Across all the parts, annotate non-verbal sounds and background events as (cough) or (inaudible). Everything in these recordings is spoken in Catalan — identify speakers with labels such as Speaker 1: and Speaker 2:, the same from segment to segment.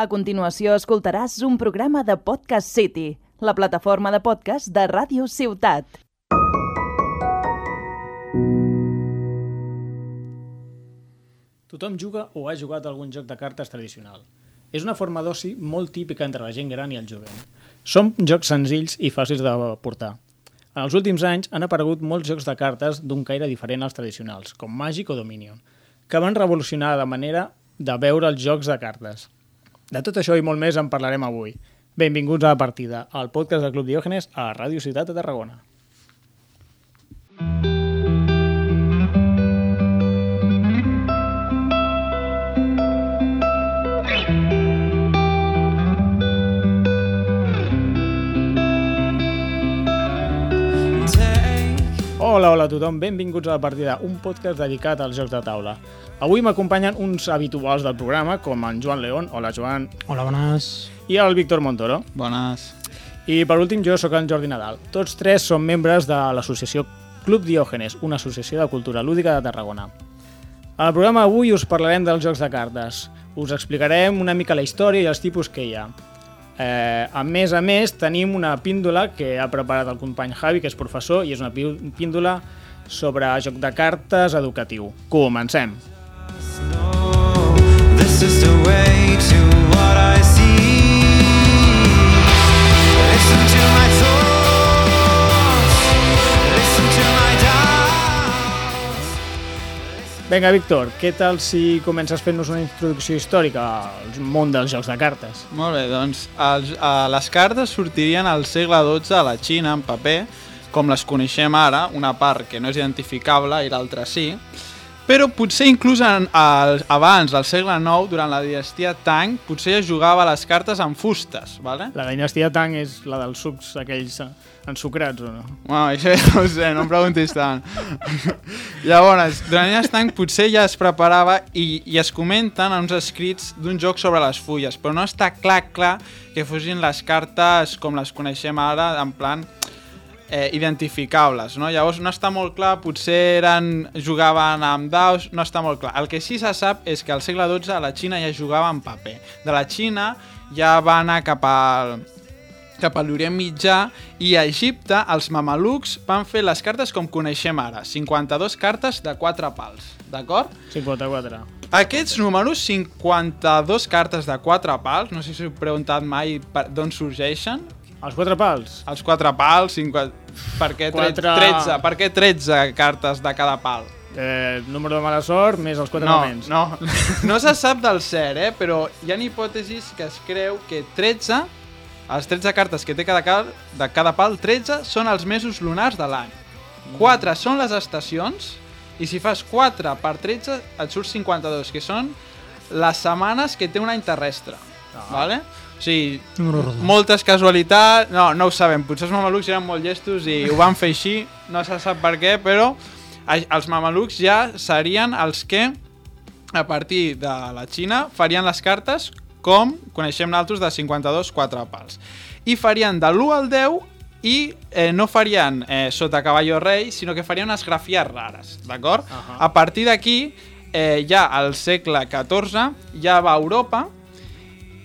Speaker 1: A continuació escoltaràs un programa de Podcast City, la plataforma de podcast de Ràdio Ciutat.
Speaker 2: Tothom juga o ha jugat algun joc de cartes tradicional. És una forma d'oci molt típica entre la gent gran i el jovent. Són jocs senzills i fàcils de portar. En els últims anys han aparegut molts jocs de cartes d'un caire diferent als tradicionals, com Magic o Dominion, que van revolucionar la manera de veure els jocs de cartes. De tot això i molt més en parlarem avui. Benvinguts a la partida, al podcast del Club Diògenes a Ràdio Ciutat de Tarragona. Hola, hola a tothom, benvinguts a la partida, un podcast dedicat als jocs de taula. Avui m'acompanyen uns habituals del programa, com en Joan León, hola Joan,
Speaker 3: Hola, bones.
Speaker 2: i el Víctor Montoro.
Speaker 4: Bones.
Speaker 2: I per últim jo sóc en Jordi Nadal. Tots tres som membres de l'associació Club Diògenes, una associació de cultura lúdica de Tarragona. Al programa avui us parlarem dels jocs de cartes. Us explicarem una mica la història i els tipus que hi ha. Eh, a més a més, tenim una píndola que ha preparat el company Javi, que és professor, i és una pí- píndola sobre joc de cartes educatiu. Comencem!
Speaker 5: This is the way to what I see.
Speaker 2: Vinga, Víctor, què tal si comences fent-nos una introducció històrica al món dels jocs de cartes?
Speaker 4: Molt bé, doncs els, uh, les cartes sortirien al segle XII a la Xina en paper, com les coneixem ara, una part que no és identificable i l'altra sí, però potser inclús en, al, abans, al segle IX, durant la dinastia Tang, potser es jugava les cartes amb fustes, ¿vale?
Speaker 2: La dinastia Tang és la dels sucs aquells eh, ensucrats o no?
Speaker 4: Bueno, això ja no ho sé, no em preguntis tant. (laughs) Llavors, durant Tang potser ja es preparava i, i es comenten uns escrits d'un joc sobre les fulles, però no està clar, clar que fossin les cartes com les coneixem ara, en plan eh, identificables, no? Llavors no està molt clar, potser eren, jugaven amb daus, no està molt clar. El que sí se sap és que al segle XII a la Xina ja jugava en paper. De la Xina ja va anar cap al, cap a l'Orient Mitjà i a Egipte els mamelucs van fer les cartes com coneixem ara, 52 cartes de 4 pals, d'acord?
Speaker 2: 54.
Speaker 4: Aquests números, 52 cartes de 4 pals, no sé si us heu preguntat mai d'on sorgeixen,
Speaker 2: Els quatre pals?
Speaker 4: els 4 pals, 50... per què tre-
Speaker 2: Quatre-
Speaker 4: 13? Per què 13 cartes de cada pal?
Speaker 2: Eh, número de mala sort més els quatre
Speaker 4: no,
Speaker 2: elements.
Speaker 4: no, (laughs) no se sap del cert, eh? però hi ha hipòtesis que es creu que 13, les 13 cartes que té cada cal, de cada pal, 13 són els mesos lunars de l'any. 4 són les estacions, i si fas 4 per 13 et surt 52, que són les setmanes que té un any terrestre.
Speaker 2: Ah.
Speaker 4: Vale? O sigui, moltes casualitats, no, no ho sabem, potser els mamelucs eren molt llestos i ho van fer així, no se sap per què, però els mamelucs ja serien els que a partir de la Xina farien les cartes com coneixem naltros de 52 4 pals. I farien de l'1 al 10 i eh, no farien eh, sota caballo rei, sinó que farien unes grafies rares, d'acord?
Speaker 2: Ahà.
Speaker 4: A partir d'aquí, eh, ja al segle XIV, ja va a Europa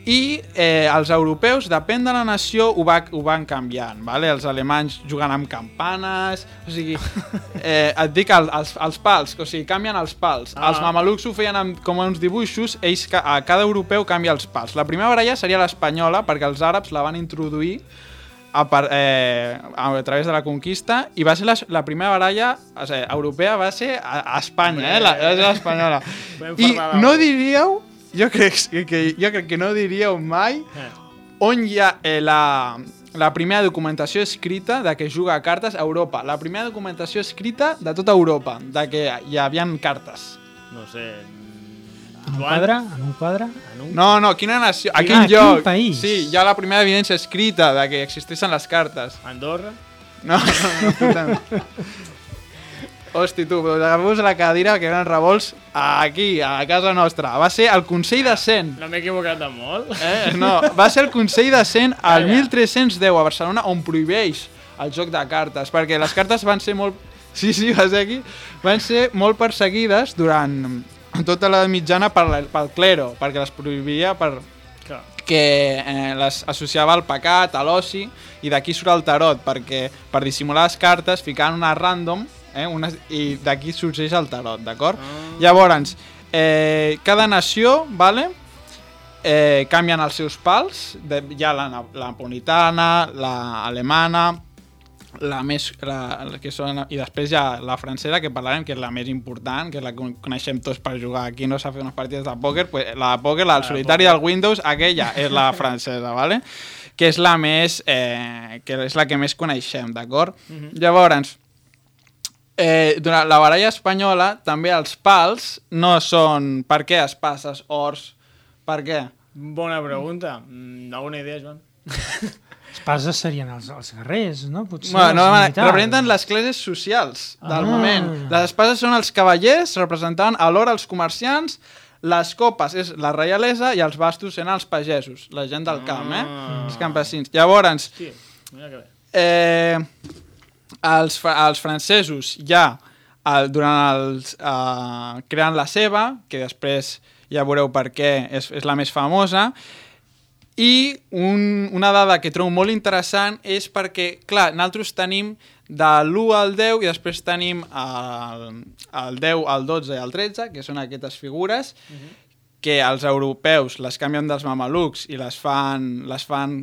Speaker 4: i eh, els europeus, depèn de la nació, ho, va, ho van canviant, vale? els alemanys jugant amb campanes, o sigui, (laughs) eh, et dic el, els, els pals, o sigui, canvien els pals.
Speaker 2: Ah.
Speaker 4: Els mamelucs ho feien amb, com uns dibuixos, ells, a cada europeu canvia els pals. La primera baralla seria l'espanyola, perquè els àrabs la van introduir a, par, eh, a, a través de la conquista i va ser la, la primera baralla o sigui, europea va ser a, a Espanya, eh? La, l'espanyola. I no diríeu, jo crec que, que, jo crec que no diríeu mai
Speaker 2: Eh.
Speaker 4: on hi ha eh, la, la primera documentació escrita de que juga a cartes a Europa. La primera documentació escrita de tota Europa, de que hi havia cartes.
Speaker 2: No sé...
Speaker 3: En un quadre? En un quadre?
Speaker 2: En un...
Speaker 4: No, no, quina nació? A
Speaker 3: Ah,
Speaker 4: quin
Speaker 3: quin
Speaker 4: lloc?
Speaker 3: país?
Speaker 4: Sí, hi ha la primera evidència escrita de que existeixen les cartes.
Speaker 2: Andorra?
Speaker 4: No, no, no, puta. (laughs) Hosti, tu, agafeu-vos la cadira que venen revolts aquí, a casa nostra. Va ser el Consell de Cent.
Speaker 2: No m'he equivocat de molt?
Speaker 4: Eh? No, va ser el Consell de Cent al
Speaker 2: Calla.
Speaker 4: 1310 a Barcelona on prohibeix el joc de cartes, perquè les cartes van ser molt... Sí, sí, va ser aquí. Van ser molt perseguides durant tota la mitjana per la, pel clero, perquè les prohibia per que eh, les associava al pecat, a l'oci, i d'aquí surt el tarot, perquè per dissimular les cartes ficaven una random eh, una, i d'aquí sorgeix el tarot, d'acord?
Speaker 2: Ah.
Speaker 4: Llavors, eh, cada nació, vale? eh, canvien els seus pals, de, hi ha la, la napolitana, la alemana, la més, la, la que són, i després hi ha la francesa, que parlarem, que és la més important, que és la que coneixem tots per jugar. Aquí no s'ha fet unes partides de pòquer, pues, la de pòquer, la del
Speaker 2: de
Speaker 4: solitari del Windows, aquella és la (laughs) francesa, ¿vale? que és la més, eh, que és la que més coneixem, d'acord? Llavors, eh, durant la baralla espanyola, també els pals no són per què es passes ors, per què?
Speaker 2: Bona pregunta. Mm, alguna idea, Joan? (laughs)
Speaker 3: Espases serien els, els guerrers, no? Potser
Speaker 4: Bueno, no, no, representen les classes socials del
Speaker 3: Ah.
Speaker 4: moment. Les espases són els cavallers, representaven alhora els comerciants, les copes és la reialesa i els bastos eren els pagesos, la gent del camp, eh?
Speaker 2: Ah.
Speaker 4: Els campesins. Llavors,
Speaker 2: Hosti, mira que bé.
Speaker 4: eh, els, els francesos ja el, durant els, eh, creen la seva, que després ja veureu per què és, és la més famosa, i un, una dada que trobo molt interessant és perquè, clar, nosaltres tenim de l'1 al 10 i després tenim el, el 10, el 12 i el 13, que són aquestes figures, que els europeus les canvien dels mamelucs i les fan, les fan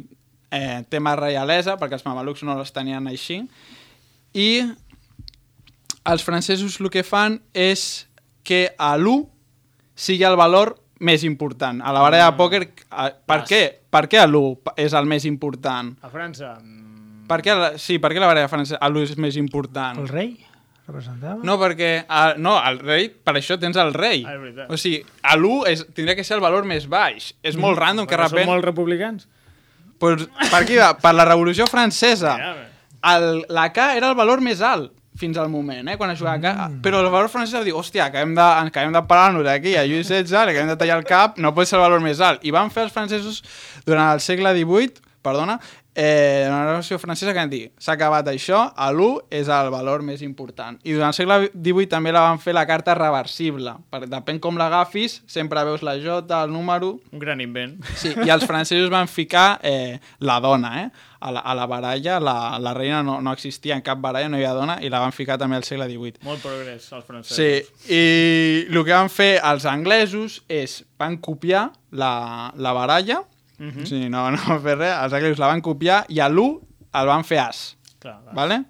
Speaker 4: eh, tema reialesa, perquè els mamelucs no les tenien així, i els francesos el que fan és que a l'1 sigui el valor més important. A la baralla de pòquer, eh, per
Speaker 2: Vas.
Speaker 4: què? Per què l'1 és el més important?
Speaker 2: A França... mm,
Speaker 4: Per què, la- sí, per què la baralla francesa l'1 és més important?
Speaker 3: El rei representava?
Speaker 4: No, perquè... El, no, el rei, per això tens el rei.
Speaker 2: Ah.
Speaker 4: O sigui, a l'1 és, tindria que ser el valor més baix. És molt random que de
Speaker 2: perquè Són molt republicans?
Speaker 4: Pues, per aquí va, per la Revolució Francesa.
Speaker 2: Ja.
Speaker 4: El, la K era el valor més alt fins al moment, eh, quan es jugava a K. Però el valor francès va dir, hòstia, acabem de, acabem de parar-nos aquí a Lluís XVI, acabem de tallar el cap, no pot ser el valor més alt. I van fer els francesos durant el segle XVIII, perdona, eh, la Revolució Francesa que van dir, s'ha acabat això, a l'1 és el valor més important. I durant el segle XVIII també la van fer la carta reversible, perquè depèn com l'agafis, sempre veus la J, el número,
Speaker 2: Un gran invent.
Speaker 4: Sí, i els francesos van ficar eh, la dona, eh? A la, a la baralla, la, la reina no, no existia en cap baralla, no hi havia dona, i la van ficar també al segle XVIII.
Speaker 2: Molt progrés, els francesos.
Speaker 4: Sí, i el que van fer els anglesos és, van copiar la, la baralla, -hmm. sí, no, (laughs) no van fer res, els anglesos la van copiar i a l'1 el van fer as,
Speaker 2: Clar, clar.
Speaker 4: ¿vale?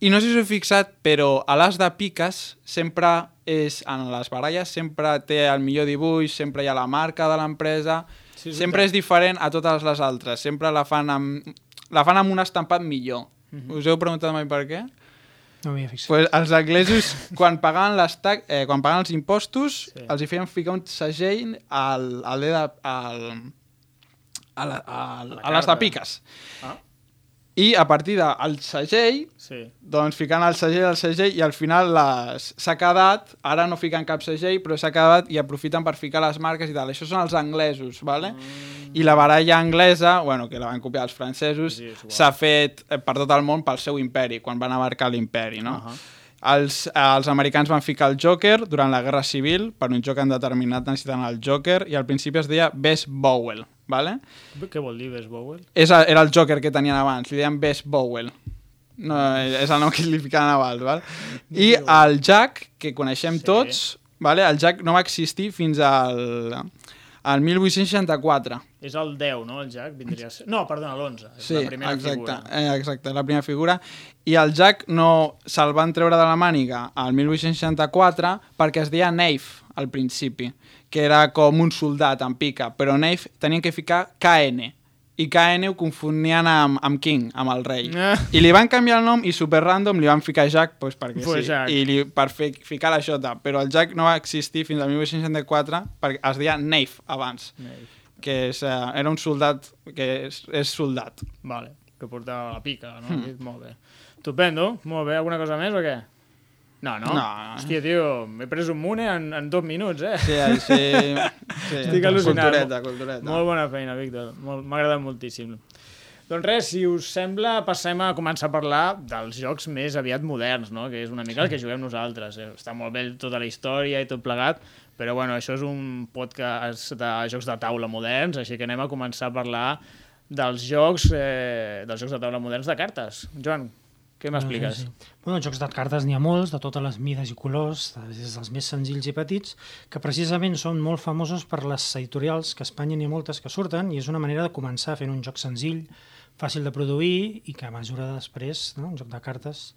Speaker 4: I no sé si us heu fixat, però a l'as de piques sempre és, en les baralles, sempre té el millor dibuix, sempre hi ha la marca de l'empresa,
Speaker 2: Sí, és
Speaker 4: sempre és diferent a totes les altres, sempre la fan amb, la fan amb un estampat millor. Us heu preguntat mai per què?
Speaker 3: No m'hi he fixat.
Speaker 4: Pues els anglesos, (laughs) quan pagaven, les tac, eh, quan pagaven els impostos,
Speaker 2: Sí.
Speaker 4: sí. els hi feien ficar un segell al, al, dedo- al, a, la, a,
Speaker 2: la
Speaker 4: a les de piques.
Speaker 2: Ah,
Speaker 4: I a partir del segell,
Speaker 2: sí.
Speaker 4: doncs ficant el segell al segell i al final les- s'ha quedat, ara no fiquen cap segell, però s'ha quedat i aprofiten per ficar les marques i tal. Això són els anglesos, vale?
Speaker 2: Mm.
Speaker 4: I la baralla anglesa, bueno, que la van copiar els francesos,
Speaker 2: Sí,
Speaker 4: s'ha fet eh, per tot el món pel seu imperi, quan van abarcar l'imperi, no?
Speaker 2: Ahà.
Speaker 4: Els, eh, els americans van ficar el Joker durant la Guerra Civil, per un joc han determinat necessiten el Joker, i al principi es deia Best Bowell, vale?
Speaker 2: Què vol dir Bess Bowell?
Speaker 4: És, era el Joker que tenien abans, li deien Best Bowell. No, és el nom que li ficaven abans, val? I el Jack, que coneixem
Speaker 2: Sí.
Speaker 4: tots, vale? el Jack no va existir fins al, al 1864.
Speaker 2: És el 10, no, el Jack? Vindria a ser... No, perdona, l'11. És
Speaker 4: Sí,
Speaker 2: la primera
Speaker 4: exacte,
Speaker 2: figura.
Speaker 4: eh, exacte, la primera figura. I el Jack no se'l van treure de la màniga al 1864 perquè es deia Knave al principi, que era com un soldat en pica, però Knave tenien que ficar KN, i KN ho confundien amb, amb King, amb el rei.
Speaker 2: Ah.
Speaker 4: I li van canviar el nom i super random li van ficar Jack pues, perquè
Speaker 2: Pues
Speaker 4: sí,
Speaker 2: Jack.
Speaker 4: i li, per fer, ficar la J, però el Jack no va existir fins al 1864 perquè es deia Knave abans, que és, eh, era un soldat que és, és soldat.
Speaker 2: Vale, que portava la pica, no? Mm. Molt bé. Estupendo, molt bé. Alguna cosa més o què? No, no?
Speaker 4: No.
Speaker 2: Hòstia, tio, m'he pres un mune en, en dos minuts, eh?
Speaker 4: Sí, així... (laughs) Sí,
Speaker 2: Estic al·lucinant.
Speaker 4: Cultureta, cultureta.
Speaker 2: Molt bona feina, Víctor. M'ha agradat moltíssim. Doncs res, si us sembla, passem a començar a parlar dels jocs més aviat moderns, no? que és una mica el que juguem nosaltres. Eh? Està molt bé tota la història i tot plegat, Però bueno, això és un podcast de jocs de taula moderns, així que anem a començar a parlar dels jocs, eh, dels jocs de taula moderns de cartes. Joan, què m'expliques?
Speaker 3: Sí, sí. Bueno, jocs de cartes n'hi ha molts, de totes les mides i colors, des dels més senzills i petits, que precisament són molt famosos per les editorials, que a Espanya n'hi ha moltes que surten, i és una manera de començar fent un joc senzill, fàcil de produir i que a mesura de després, no? un joc de cartes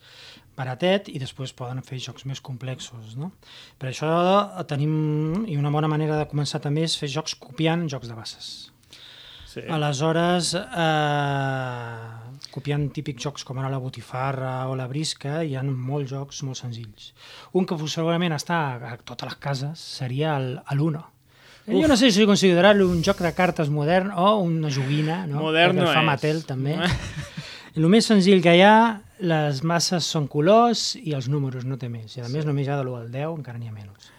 Speaker 3: baratet i després poden fer jocs més complexos. No? Per això tenim, i una bona manera de començar també és fer jocs copiant jocs de bases.
Speaker 2: Sí.
Speaker 3: Aleshores, eh, copiant típics jocs com ara la botifarra o la brisca, hi ha molts jocs molt senzills. Un que segurament està a totes les cases seria l'Uno. Jo no sé si considerar-lo un joc de cartes modern o una joguina, no?
Speaker 2: Modern no
Speaker 3: fa
Speaker 2: és.
Speaker 3: Mattel, també. (laughs) El més senzill que hi ha, les masses són colors i els números, no té més. I a més només hi ha de l'1 al 10, encara n'hi ha menys.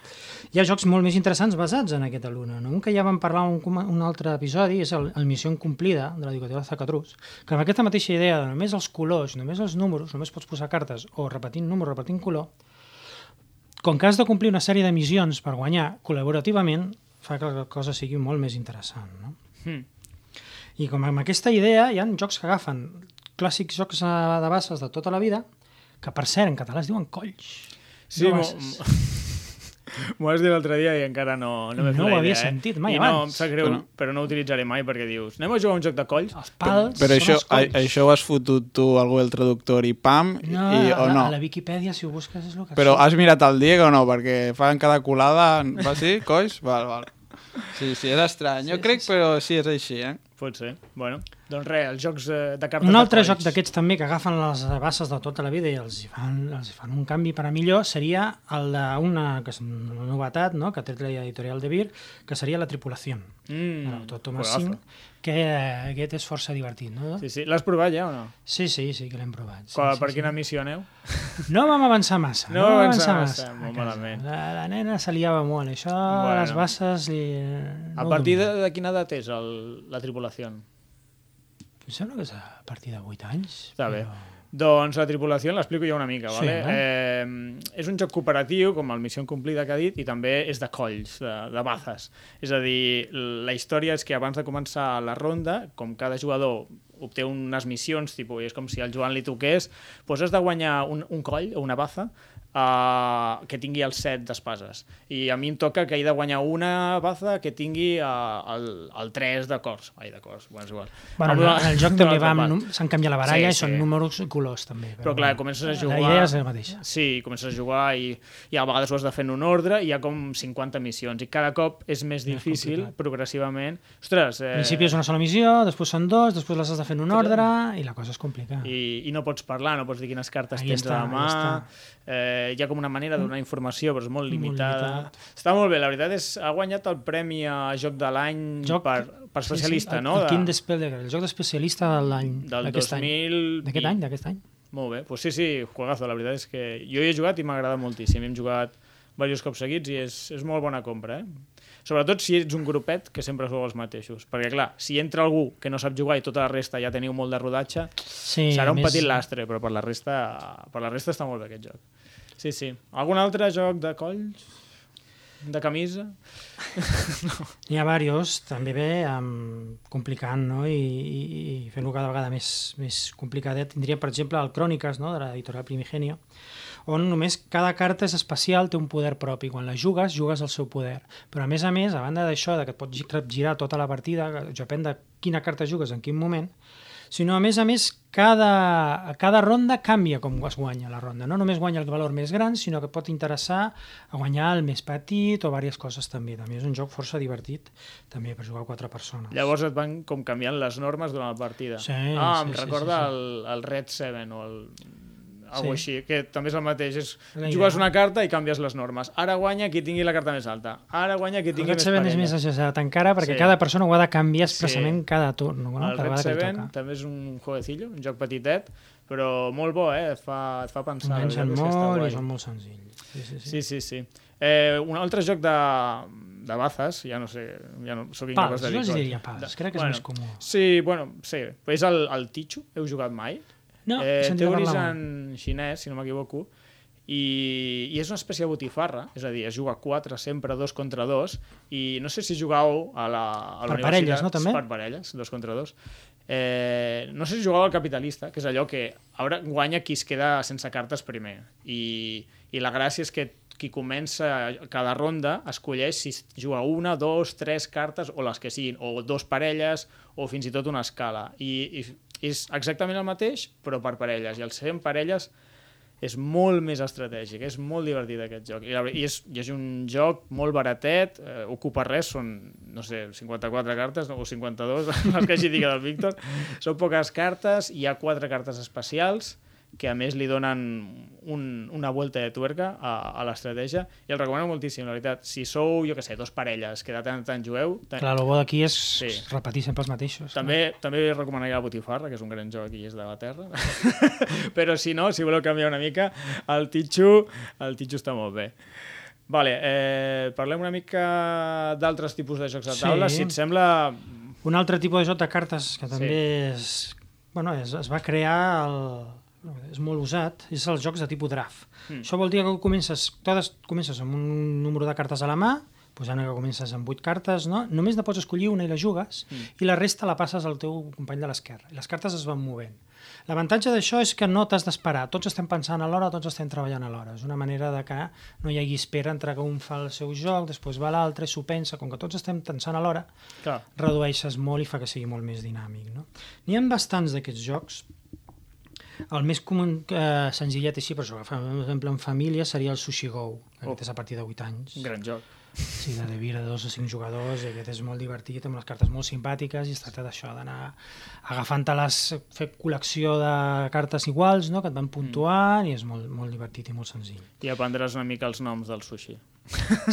Speaker 3: Hi ha jocs molt més interessants basats en aquest alumne. No? Un que ja vam parlar en un, un altre episodi és el, el Missió Incomplida, de l'educativa Zacatrus, que amb aquesta mateixa idea de només els colors, només els números, només pots posar cartes o repetint número, repetint color, com que has de complir una sèrie de missions per guanyar col·laborativament, fa que la cosa sigui molt més interessant. No?
Speaker 2: Hmm.
Speaker 3: I com amb aquesta idea hi ha jocs que agafen clàssics jocs eh, de bases de tota la vida, que per cert en català es diuen colls.
Speaker 2: Sí,
Speaker 3: no (laughs)
Speaker 2: m'ho- vas dir l'altre dia i encara no, no m'he fet
Speaker 3: No ho havia
Speaker 2: idea, eh?
Speaker 3: sentit mai
Speaker 2: I no,
Speaker 3: abans.
Speaker 2: em sap greu,
Speaker 4: Però-
Speaker 2: però no ho utilitzaré mai perquè dius, anem a jugar a un joc de colls?
Speaker 3: Els pals
Speaker 4: Però
Speaker 3: són
Speaker 4: això,
Speaker 3: els colls.
Speaker 4: a, això ho has fotut tu al Google Traductor i pam,
Speaker 3: No,
Speaker 4: i,
Speaker 3: a,
Speaker 4: o
Speaker 3: la,
Speaker 4: no?
Speaker 3: a la Viquipèdia, si ho busques, és el que
Speaker 4: Però has mirat el Diego o no? Perquè fan cada colada... Va sí? Coix? Val, val. Sí, sí, és estrany. Jo
Speaker 3: Sí,
Speaker 4: crec,
Speaker 3: sí, sí.
Speaker 4: però sí, és així, eh?
Speaker 2: Pot ser. Bueno, doncs res, els jocs eh, de cartes
Speaker 3: Un
Speaker 2: de
Speaker 3: altre joc d'aquests també que agafen les bases de tota la vida i els hi fan, els hi fan un canvi per a millor seria el d'una que és una novetat no? que ha tret l'editorial de Vir, que seria la tripulació.
Speaker 2: Mm,
Speaker 3: de l'autor Thomas
Speaker 2: juegazo.
Speaker 3: Singh, que eh, aquest és força divertit. No?
Speaker 2: Sí, sí. L'has provat ja o no?
Speaker 3: Sí, sí, sí que l'hem provat. Sí,
Speaker 2: Qual,
Speaker 3: sí,
Speaker 2: per
Speaker 3: sí.
Speaker 2: quina missió aneu?
Speaker 3: No vam avançar massa. (laughs)
Speaker 2: No
Speaker 3: No,
Speaker 2: vam avançar
Speaker 3: avançar
Speaker 2: massa,
Speaker 3: massa.
Speaker 2: molt
Speaker 3: a
Speaker 2: malament.
Speaker 3: La, la nena se liava molt. Això,
Speaker 2: Bueno.
Speaker 3: les bases... Li,
Speaker 2: A
Speaker 3: no ho
Speaker 2: partir de, de quina edat és el, la tripulació?
Speaker 3: Em sembla que és a partir de 8 anys.
Speaker 2: Està bé.
Speaker 3: però-
Speaker 2: Doncs la tripulació l'explico jo una mica.
Speaker 3: Sí,
Speaker 2: vale?
Speaker 3: eh?
Speaker 2: eh, és un joc cooperatiu, com el Missió Incomplida que ha dit, i també és de colls, de, de bazes. És a dir, la història és que abans de començar la ronda, com cada jugador obté unes missions, tipus, és com si el Joan li toqués, doncs has de guanyar un, un coll o una baza uh, que tingui el set d'espases. I a mi em toca que he de guanyar una baza que tingui uh, el, el 3 de cors. Ai, de cors, bueno, és igual.
Speaker 3: Bueno, en
Speaker 2: una-
Speaker 3: el joc (laughs) també va amb s'han canviat la baralla
Speaker 2: Sí,
Speaker 3: i
Speaker 2: sí.
Speaker 3: són números i colors també.
Speaker 2: Però clar,
Speaker 3: bueno,
Speaker 2: comences a jugar...
Speaker 3: La idea és la mateixa.
Speaker 2: Sí, comences a jugar i, i a vegades ho has de fer en un ordre i hi ha com 50 missions i cada cop és més difícil,
Speaker 3: complicat.
Speaker 2: progressivament. Ostres, eh,
Speaker 3: Al principi és una sola missió, després són dos, després les has de fer en un ordre i la cosa és complicada.
Speaker 2: i, i no pots parlar, no pots dir quines cartes
Speaker 3: Ahí
Speaker 2: tens
Speaker 3: està,
Speaker 2: a la mà,
Speaker 3: ahí
Speaker 2: eh, hi ha com una manera de donar informació, però és molt
Speaker 3: Molt
Speaker 2: limitada.
Speaker 3: limitat.
Speaker 2: Està molt bé, la veritat és ha guanyat el premi a Joc de l'any
Speaker 3: Joc-
Speaker 2: per, per especialista,
Speaker 3: sí, sí,
Speaker 2: no?
Speaker 3: El, el
Speaker 2: De-
Speaker 3: el joc d'especialista de l'any
Speaker 2: del
Speaker 3: d'aquest any.
Speaker 2: 2000...
Speaker 3: D'aquest any, d'aquest any.
Speaker 2: Molt bé, pues sí, sí, juegazo, la veritat és que jo hi he jugat i m'agrada moltíssim, hem jugat diversos cops seguits i és, és molt bona compra, eh? Sobretot si ets un grupet que sempre sou els mateixos, perquè clar, si entra algú que no sap jugar i tota la resta ja teniu molt de rodatge,
Speaker 3: Sí,
Speaker 2: serà un
Speaker 3: més-
Speaker 2: petit lastre, però per la resta per la resta està molt bé aquest joc. Sí, sí. Algun altre joc de colls? De camisa? (laughs)
Speaker 3: N'hi ha diversos, també bé, um, complicant, no? I, i, i fent-ho cada vegada més, més complicadet. Tindria, per exemple, el Cròniques, no?, de l'editorial Primigenio, on només cada carta és especial, té un poder propi. Quan la jugues, jugues el seu poder. Però, a més a més, a banda d'això, que et pots gi- girar tota la partida, depèn de quina carta jugues en quin moment, sinó, a més a més, cada, cada ronda canvia com es guanya la ronda. No només guanya el valor més gran, sinó que pot interessar a guanyar el més petit o diverses coses també. També és un joc força divertit, també per jugar a quatre persones.
Speaker 2: Llavors et van com canviant les normes durant la partida.
Speaker 3: Sí,
Speaker 2: ah, em
Speaker 3: sí, sí,
Speaker 2: recorda
Speaker 3: sí, sí.
Speaker 2: El, el Red 7 o el algo
Speaker 3: Sí.
Speaker 2: així, que també és el mateix. És,
Speaker 3: La
Speaker 2: jugues
Speaker 3: idea.
Speaker 2: una carta i canvies les normes. Ara guanya qui tingui la carta més alta. Ara guanya qui
Speaker 3: El
Speaker 2: tingui
Speaker 3: Red
Speaker 2: més
Speaker 3: Seven és més exagerat encara perquè
Speaker 2: Sí.
Speaker 3: cada persona ho ha de canviar expressament
Speaker 2: Sí.
Speaker 3: cada turn, no?
Speaker 2: el
Speaker 3: cada
Speaker 2: Red
Speaker 3: vegada que li
Speaker 2: 7
Speaker 3: toca.
Speaker 2: també és un jueguecillo, un joc petitet, però molt bo, eh? Et fa, et fa pensar.
Speaker 3: Enganxen molt i són molt senzills. Sí, sí, sí.
Speaker 2: Sí, sí, sí. Eh, un altre joc de, de bazes, ja no sé, ja no soc incapaç
Speaker 3: Pals,
Speaker 2: de
Speaker 3: jo
Speaker 2: dir
Speaker 3: els
Speaker 2: qual.
Speaker 3: diria pals, crec que és més comú.
Speaker 2: Sí, bueno, sí. És el, el Tichu, heu jugat mai?
Speaker 3: No,
Speaker 2: eh, té origen xinès, si no m'equivoco, i, i és una espècie de botifarra, és a dir, es juga a 4 sempre, dos contra dos, i no sé si jugueu a la, a la
Speaker 3: Per parelles, no, també?
Speaker 2: Per parelles, dos contra dos. Eh, no sé si jugueu al capitalista, que és allò que ara guanya qui es queda sense cartes primer. I, I la gràcia és que qui comença cada ronda escolleix si juga una, dos, tres cartes o les que siguin, o dos parelles o fins i tot una escala. I, i és exactament el mateix, però per parelles. I el ser en parelles és molt més estratègic, és molt divertit aquest joc. I, i, és, i és un joc molt baratet, eh, ocupa res, són, no sé, 54 cartes o 52, les (laughs) que hagi dit del Víctor. Són poques cartes, hi ha quatre cartes especials, que a més li donen un, una vuelta de tuerca a, a l'estratègia i el recomano moltíssim, la veritat. Si sou, jo que sé, dos parelles que de tant en tant jueu... Tant...
Speaker 3: Clar, el bo d'aquí és
Speaker 2: Sí.
Speaker 3: repetir sempre els mateixos.
Speaker 2: També, també recomanaria la Botifarra, que és un gran joc i és de la terra. (laughs) Però si no, si voleu canviar una mica, el Tichu, el Tichu està molt bé. Vale, eh, parlem una mica d'altres tipus de jocs de taula.
Speaker 3: Sí.
Speaker 2: Si et sembla...
Speaker 3: Un altre tipus de joc de cartes que també és, bueno, es, es va crear, el, és molt usat, és els jocs de tipus draft.
Speaker 2: Mm.
Speaker 3: Això vol dir que comences, totes, comences amb un número de cartes a la mà, posant que comences amb 8 cartes, no? només ne pots escollir una i la jugues, mm. i la resta la passes al teu company de l'esquerra. Les cartes es van movent. L'avantatge d'això és que no t'has d'esperar, tots estem pensant alhora, tots estem treballant alhora. És una manera de que no hi hagi espera entre que un fa el seu joc, després va l'altre, s'ho pensa, com que tots estem pensant alhora,
Speaker 2: Clar,
Speaker 3: redueixes molt i fa que sigui molt més dinàmic. No? N'hi ha bastants d'aquests jocs. El més comú, eh, senzillet així, per exemple, en família, seria el Sushi Go, que
Speaker 2: Oh.
Speaker 3: és a partir de 8 anys.
Speaker 2: un gran joc.
Speaker 3: Sí, de Devir de dos o cinc jugadors, i aquest és molt divertit, amb les cartes molt simpàtiques, i es tracta d'això, d'anar agafant-te-les, fer col·lecció de cartes iguals, no?, que et van puntuant, i és molt, molt divertit i molt senzill.
Speaker 2: I aprendràs una mica els noms del sushi.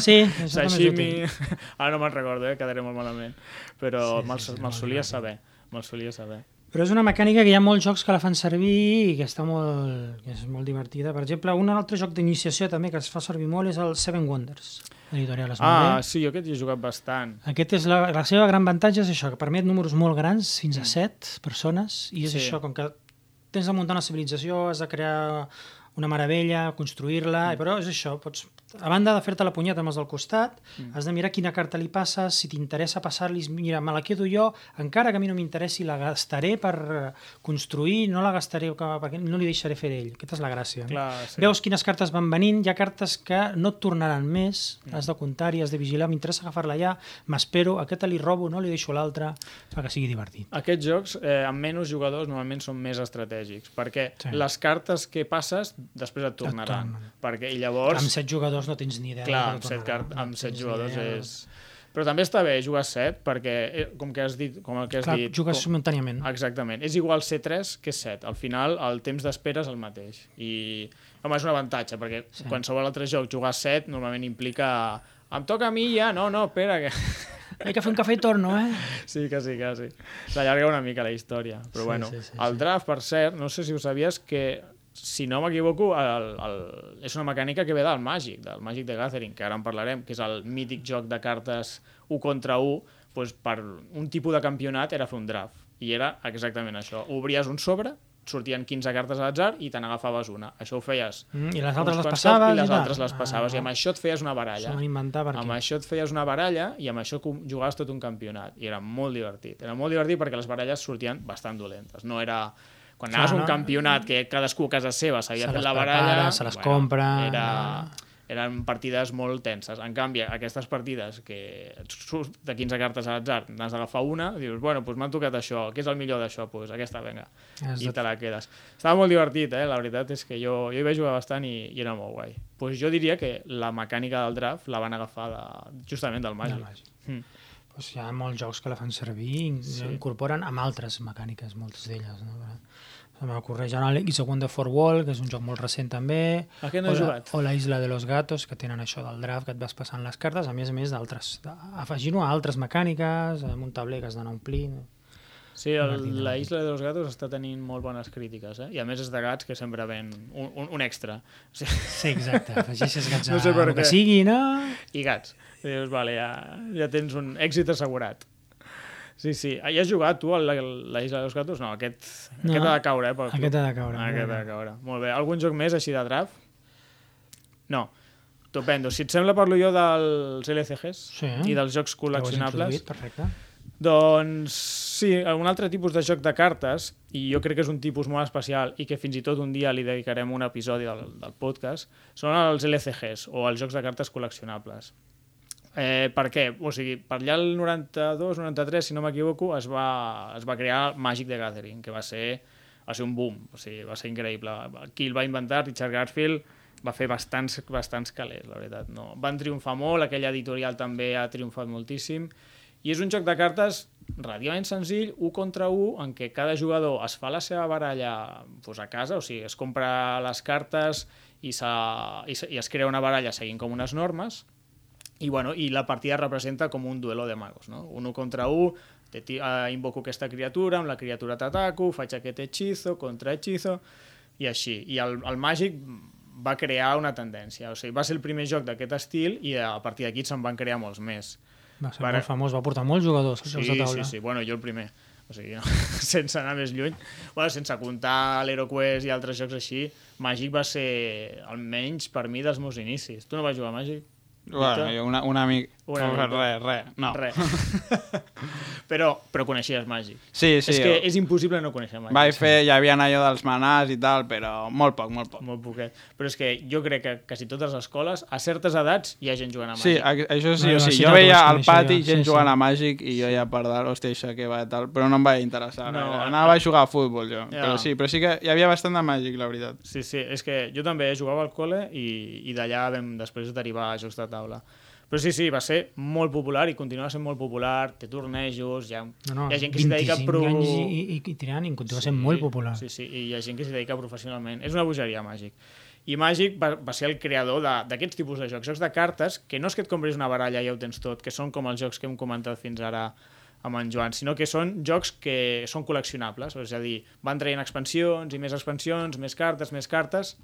Speaker 3: Sí,
Speaker 2: Sashimi... (laughs) Ara no me'n recordo, eh? quedaré molt malament. Però
Speaker 3: Sí,
Speaker 2: sí,
Speaker 3: sí,
Speaker 2: me'l
Speaker 3: sí, molt
Speaker 2: solia saber. Me'l solia saber.
Speaker 3: Però és una mecànica que hi ha molts jocs que la fan servir i que està molt, que és molt divertida. Per exemple, un altre joc d'iniciació també que es fa servir molt és el Seven Wonders, l'editorial
Speaker 2: Ah,
Speaker 3: Asmodee.
Speaker 2: sí, jo aquest hi he jugat bastant.
Speaker 3: Aquest és la, la seva gran avantatge és això, que permet números molt grans, fins a 7 persones, i és
Speaker 2: Sí.
Speaker 3: això, com que tens de muntar una civilització, has de crear una meravella, construir-la, mm. però és això, pots, a banda de fer-te la punyeta amb els del costat, mm. has de mirar quina carta li passes, si t'interessa passar-li, mira, me la quedo jo, encara que a mi no m'interessi, la gastaré per eh, construir, no la gastaré perquè no li deixaré fer ell. Aquesta és la gràcia. no?
Speaker 2: Clar, sí.
Speaker 3: Veus quines cartes van venint, hi ha cartes que no et tornaran més, has de comptar i has de vigilar, m'interessa agafar-la ja, m'espero, aquesta li robo, no li deixo l'altra, que sigui divertit.
Speaker 2: Aquests jocs, eh, amb menys jugadors, normalment són més estratègics, perquè
Speaker 3: Sí.
Speaker 2: les cartes que passes després et tornaran.
Speaker 3: tornen.
Speaker 2: perquè, I llavors,
Speaker 3: Amb set jugadors no tens ni idea.
Speaker 2: clar, amb set,
Speaker 3: no
Speaker 2: amb set jugadors
Speaker 3: idea.
Speaker 2: és... Però també està bé jugar set, perquè, eh, com que has dit... Com el que has
Speaker 3: Clar,
Speaker 2: dit
Speaker 3: jugues
Speaker 2: com...
Speaker 3: simultàniament.
Speaker 2: Exactament. És igual ser 3 que 7. Al final, el temps d'espera és el mateix. I, home, és un avantatge, perquè
Speaker 3: Sí.
Speaker 2: qualsevol altre joc, jugar 7 normalment implica... Em toca a mi ja? No, no, espera, que...
Speaker 3: He que fer un cafè i torno, eh? (laughs)
Speaker 2: Sí, que sí, que sí. S'allarga una mica la història. Però
Speaker 3: Sí,
Speaker 2: bueno,
Speaker 3: sí, sí,
Speaker 2: el draft, per cert, no sé si ho sabies, que si no m'equivoco, el, el, és una mecànica que ve del Magic, del Magic de Gathering, que ara en parlarem, que és el mític joc de cartes 1 contra 1, doncs per un tipus de campionat era fer un draft. I era exactament això. Obries un sobre, sortien 15 cartes a l'atzar i te n'agafaves una. Això ho feies
Speaker 3: Mm, I les altres les passaves
Speaker 2: i les
Speaker 3: tal.
Speaker 2: altres les passaves.
Speaker 3: Ah,
Speaker 2: I amb això et feies una baralla.
Speaker 3: S'ho van inventar per
Speaker 2: Amb
Speaker 3: aquí.
Speaker 2: això et feies una baralla i amb això jugaves tot un campionat. I era molt divertit. Era molt divertit perquè les baralles sortien bastant dolentes. No era... Quan anaves a un
Speaker 3: no?
Speaker 2: campionat que cadascú a casa seva s'havia
Speaker 3: Se
Speaker 2: fet la
Speaker 3: prepara,
Speaker 2: baralla...
Speaker 3: se les compra,
Speaker 2: Era...
Speaker 3: no?
Speaker 2: Eren partides molt tenses. En canvi, aquestes partides que surt de 15 cartes a l'atzar, n'has d'agafar una, dius, bueno, doncs m'han tocat això, què és el millor d'això? Doncs pues aquesta, vinga,
Speaker 3: Has
Speaker 2: i te la quedes. Estava molt divertit, eh? la veritat és que jo, jo hi vaig jugar bastant i, i era molt guai. Pues jo diria que la mecànica del draft la van agafar de, justament del Magic.
Speaker 3: Del Magic.
Speaker 2: Mm.
Speaker 3: Pues hi ha molts jocs que la fan servir i
Speaker 2: Sí.
Speaker 3: incorporen amb altres mecàniques, moltes d'elles. No? Se m'ocorreix ara l'X a Wonderful Wall, que és un joc molt recent també.
Speaker 2: Aquest no he
Speaker 3: o la-
Speaker 2: jugat.
Speaker 3: O la Isla de los Gatos, que tenen això del draft, que et vas passant les cartes, a més a més d'altres. Afegint-ho a altres mecàniques, amb un tabler que has d'anar omplint.
Speaker 2: Sí, el, la. Isla de los Gatos està tenint molt bones crítiques, eh? I a més és de gats que sempre ven un, un, un extra. (laughs) O sigui,
Speaker 3: Sí, exacte. Afegeixes gats
Speaker 2: No
Speaker 3: a
Speaker 2: sé per
Speaker 3: el que sigui, no?
Speaker 2: I gats. Dius, vale, ja, ja tens un èxit assegurat. Sí, sí. Ah, Ja has jugat tu a la, la Isla de los Gatos? No, aquest,
Speaker 3: No.
Speaker 2: aquest ha de caure, eh?
Speaker 3: Aquest ha de caure,
Speaker 2: Ah, aquest ha de caure. Molt bé. Algun joc més així de draft? No, Topendo. Si et sembla, parlo jo dels LCGs
Speaker 3: Sí.
Speaker 2: i dels jocs col·leccionables.
Speaker 3: Perfecte.
Speaker 2: Doncs sí, un altre tipus de joc de cartes, i jo crec que és un tipus molt especial i que fins i tot un dia li dedicarem un episodi del, del podcast, són els LCGs, o els jocs de cartes col·leccionables. Eh, per què? O sigui, per allà el 92-93, si no m'equivoco, es, va, es va crear Magic the Gathering, que va ser, va ser un boom, o sigui, va ser increïble. Qui el va inventar, Richard Garfield, va fer bastants, bastants calés, la veritat. No. Van triomfar molt, aquella editorial també ha triomfat moltíssim, i és un joc de cartes relativament senzill, un contra un, en què cada jugador es fa la seva baralla pues, a casa, o sigui, es compra les cartes i, i, i es crea una baralla seguint com unes normes, i, bueno, i la partida representa com un duelo de magos, no? Un contra un, te eh, invoco aquesta criatura, amb la criatura t'ataco, faig aquest hechizo, contra hechizo, i així. I el, el màgic va crear una tendència, o sigui, va ser el primer joc d'aquest estil i a partir d'aquí se'n van crear molts més.
Speaker 3: Va ser
Speaker 2: Vale.
Speaker 3: molt famós, va portar molts jugadors als
Speaker 2: Sí,
Speaker 3: jocs de taula.
Speaker 2: sí, sí, bueno, jo el primer. O sigui, no, (laughs) sense anar més lluny. Bueno, sense comptar l'HeroQuest i altres jocs així, Màgic va ser, almenys per mi, dels meus inicis. Tu no vas jugar a Màgic?
Speaker 4: Bueno, jo una, un amic...
Speaker 2: Una mica.
Speaker 4: res, res. No.
Speaker 2: Res. (laughs) però, però coneixies Màgic.
Speaker 4: Sí, sí.
Speaker 2: és que és impossible no conèixer Màgic.
Speaker 4: Vaig fer, hi havia allò dels manars i tal, però molt poc, molt poc.
Speaker 2: Molt poquet. Però és que jo crec que quasi totes les escoles, a certes edats, hi ha gent jugant a
Speaker 4: Sí,
Speaker 2: Màgic.
Speaker 4: a- això sí,
Speaker 3: No,
Speaker 4: o
Speaker 3: no,
Speaker 4: sigui,
Speaker 3: sí,
Speaker 4: jo veia al pati
Speaker 3: jo.
Speaker 4: gent
Speaker 3: Sí,
Speaker 4: jugant
Speaker 3: sí.
Speaker 4: a Màgic i jo ja per dalt, hòstia, això que va tal, però no em va interessar.
Speaker 2: No,
Speaker 4: No,
Speaker 2: a-
Speaker 4: Anava a jugar a futbol, jo.
Speaker 2: Ja.
Speaker 4: Però sí, però sí que hi havia bastant de Màgic, la veritat.
Speaker 2: Sí, sí, és que jo també jugava al col·le i, i d'allà vam després derivar a jocs de taula. Però sí, sí, va ser molt popular i continua sent molt popular, té tornejos, hi ha,
Speaker 3: No, no,
Speaker 2: hi ha gent que s'hi dedica
Speaker 3: 25
Speaker 2: pro...
Speaker 3: anys i, i, i tirant i continua sent molt popular.
Speaker 2: Sí, sí, i hi ha gent que s'hi dedica professionalment. És una bogeria, Màgic. I Màgic va, va ser el creador d'aquests tipus de jocs, jocs de cartes, que no és que et compris una baralla i ja ho tens tot, que són com els jocs que hem comentat fins ara amb en Joan, sinó que són jocs que són col·leccionables, és a dir, van traient expansions i més expansions, més cartes, més cartes,